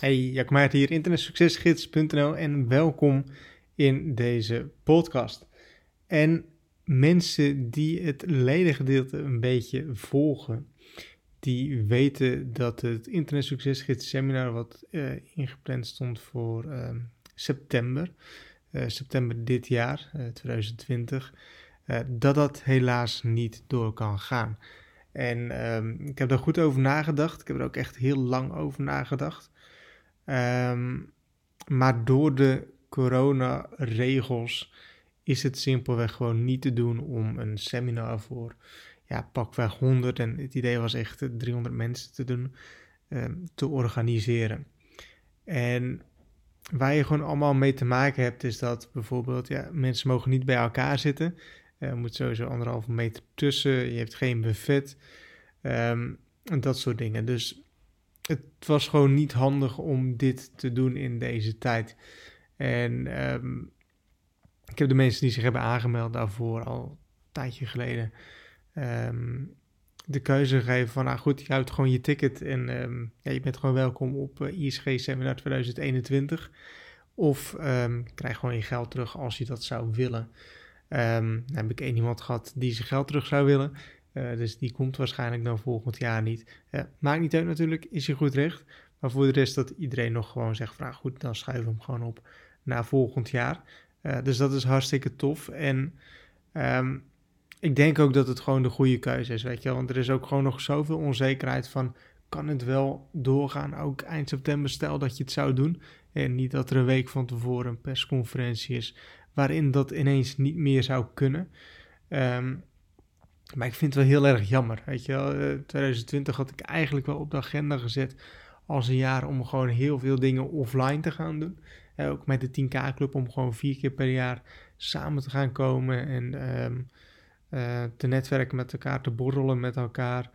Hey, Jack Maart hier, internetsuccesgids.nl en welkom in deze podcast. En mensen die het ledengedeelte een beetje volgen, die weten dat het Internetsuccesgids seminar wat uh, ingepland stond voor uh, september, uh, september dit jaar, 2020, dat dat helaas niet door kan gaan. En um, ik heb daar goed over nagedacht. Ik heb er ook echt heel lang over nagedacht. Um, maar door de coronaregels is het simpelweg gewoon niet te doen om een seminar voor ja, pakweg 100 en het idee was echt 300 mensen te doen, um, te organiseren. En waar je gewoon allemaal mee te maken hebt, is dat bijvoorbeeld ja, mensen mogen niet bij elkaar zitten. Er moet sowieso anderhalve meter tussen. Je hebt geen buffet. En dat soort dingen. Dus het was gewoon niet handig om dit te doen in deze tijd. En um, ik heb de mensen die zich hebben aangemeld daarvoor al een tijdje geleden um, de keuze gegeven van, nou goed, je houdt gewoon je ticket en ja, je bent gewoon welkom op uh, ISG Seminar 2021. Of krijg gewoon je geld terug als je dat zou willen. Um, heb ik één iemand gehad die zijn geld terug zou willen. Uh, dus die komt waarschijnlijk dan volgend jaar niet. Uh, maakt niet uit natuurlijk, is je goed recht. Maar voor de rest dat iedereen nog gewoon zegt van nou goed, dan schuiven we hem gewoon op naar volgend jaar. Uh, dus dat is hartstikke tof. En um, ik denk ook dat het gewoon de goede keuze is, weet je. Want er is ook gewoon nog zoveel onzekerheid van... kan het wel doorgaan, ook eind september, stel dat je het zou doen. En niet dat er een week van tevoren een persconferentie is waarin dat ineens niet meer zou kunnen. Um, maar ik vind het wel heel erg jammer. Weet je wel, 2020 eh, had ik eigenlijk wel op de agenda gezet als een jaar om gewoon heel veel dingen offline te gaan doen. ook met de 10K Club om gewoon vier keer per jaar samen te gaan komen en um, uh, te netwerken met elkaar, te borrelen met elkaar.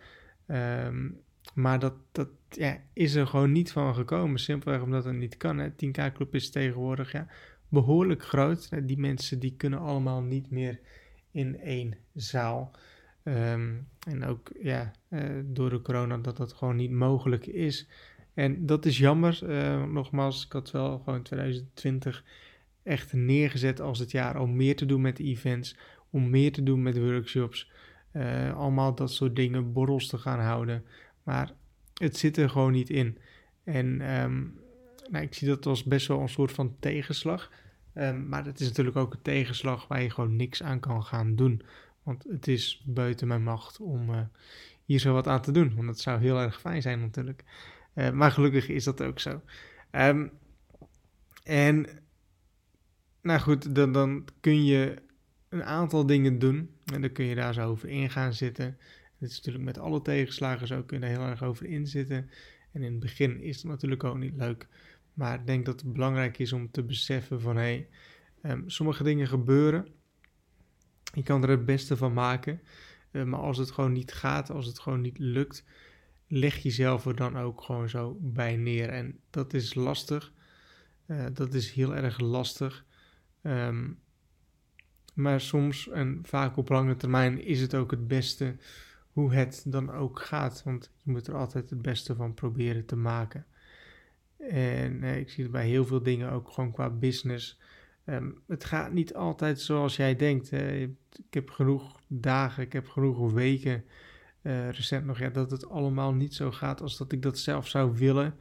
Um, maar dat, dat ja, is er gewoon niet van gekomen, simpelweg omdat het niet kan. Hè. 10K Club is tegenwoordig ja, behoorlijk groot. Die mensen die kunnen allemaal niet meer in één zaal. Um, en ook ja, uh, door de corona dat dat gewoon niet mogelijk is. En dat is jammer. Uh, nogmaals, ik had wel gewoon 2020 echt neergezet als het jaar om meer te doen met events, om meer te doen met workshops. Uh, allemaal dat soort dingen, borrels te gaan houden. Maar het zit er gewoon niet in. En um, nou, ik zie dat als best wel een soort van tegenslag. Maar het is natuurlijk ook een tegenslag waar je gewoon niks aan kan gaan doen. Want het is buiten mijn macht om uh, hier zo wat aan te doen. Want dat zou heel erg fijn zijn natuurlijk. Uh, maar gelukkig is dat ook zo. Um, en nou goed, dan, dan kun je een aantal dingen doen. En dan kun je daar zo over in gaan zitten. Het is natuurlijk met alle tegenslagen zo, kun je daar heel erg over inzitten. En in het begin is het natuurlijk ook niet leuk. Maar ik denk dat het belangrijk is om te beseffen van hé, hey, um, sommige dingen gebeuren. Je kan er het beste van maken. Uh, maar als het gewoon niet gaat, als het gewoon niet lukt, leg jezelf er dan ook gewoon zo bij neer. En dat is lastig. Uh, dat is heel erg lastig. Um, maar soms en vaak op lange termijn is het ook het beste hoe het dan ook gaat. Want je moet er altijd het beste van proberen te maken. En uh, ik zie het bij heel veel dingen ook gewoon qua business. Um, het gaat niet altijd zoals jij denkt. Ik heb genoeg dagen, ik heb genoeg weken uh, recent nog, ja, dat het allemaal niet zo gaat als dat ik dat zelf zou willen.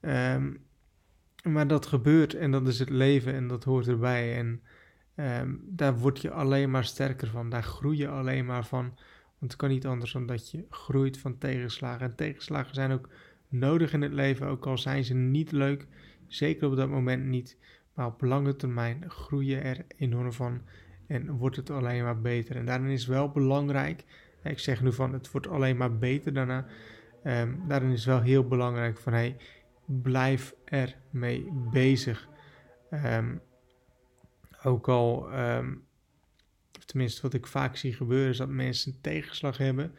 Um, maar dat gebeurt en dat is het leven en dat hoort erbij. En um, daar word je alleen maar sterker van, daar groei je alleen maar van. Want het kan niet anders dan dat je groeit van tegenslagen. En tegenslagen zijn ook nodig in het leven, ook al zijn ze niet leuk. Zeker op dat moment niet. Maar op lange termijn groei je er enorm van en wordt het alleen maar beter. En daarin is wel belangrijk, ik zeg nu van het wordt alleen maar beter daarna. Um, daarin is wel heel belangrijk van hey, blijf er mee bezig. Um, ook al, um, tenminste wat ik vaak zie gebeuren, is dat mensen tegenslag hebben,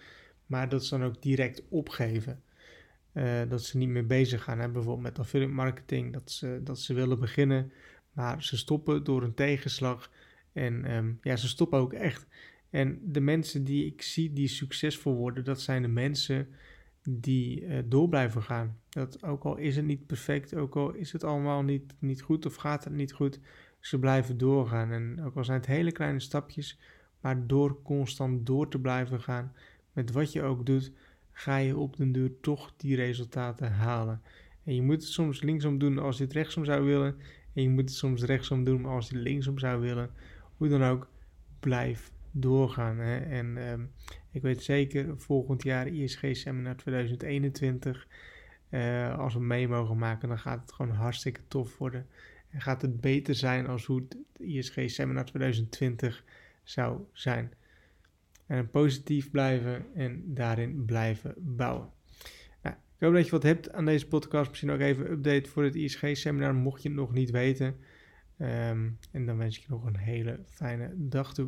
maar dat ze dan ook direct opgeven. Uh, dat ze niet meer bezig gaan, hè? bijvoorbeeld met affiliate marketing, dat ze, dat ze willen beginnen, maar ze stoppen door een tegenslag. En um, ja, ze stoppen ook echt. En de mensen die ik zie die succesvol worden, dat zijn de mensen die uh, door blijven gaan. Dat ook al is het niet perfect, ook al is het allemaal niet, niet goed of gaat het niet goed, ze blijven doorgaan. En ook al zijn het hele kleine stapjes, maar door constant door te blijven gaan, met wat je ook doet, ga je op den duur toch die resultaten halen. En je moet het soms linksom doen als je het rechtsom zou willen. En je moet het soms rechtsom doen als je het linksom zou willen. Hoe dan ook, blijf doorgaan. Hè? En ehm, ik weet zeker, volgend jaar ISG Seminar 2021, uh, als we mee mogen maken, dan gaat het gewoon hartstikke tof worden. En gaat het beter zijn als hoe het ISG Seminar 2020 zou zijn. En positief blijven en daarin blijven bouwen. Nou, ik hoop dat je wat hebt aan deze podcast. Misschien ook even een update voor het ISG-seminar, mocht je het nog niet weten. Um, en dan wens ik je nog een hele fijne dag toe.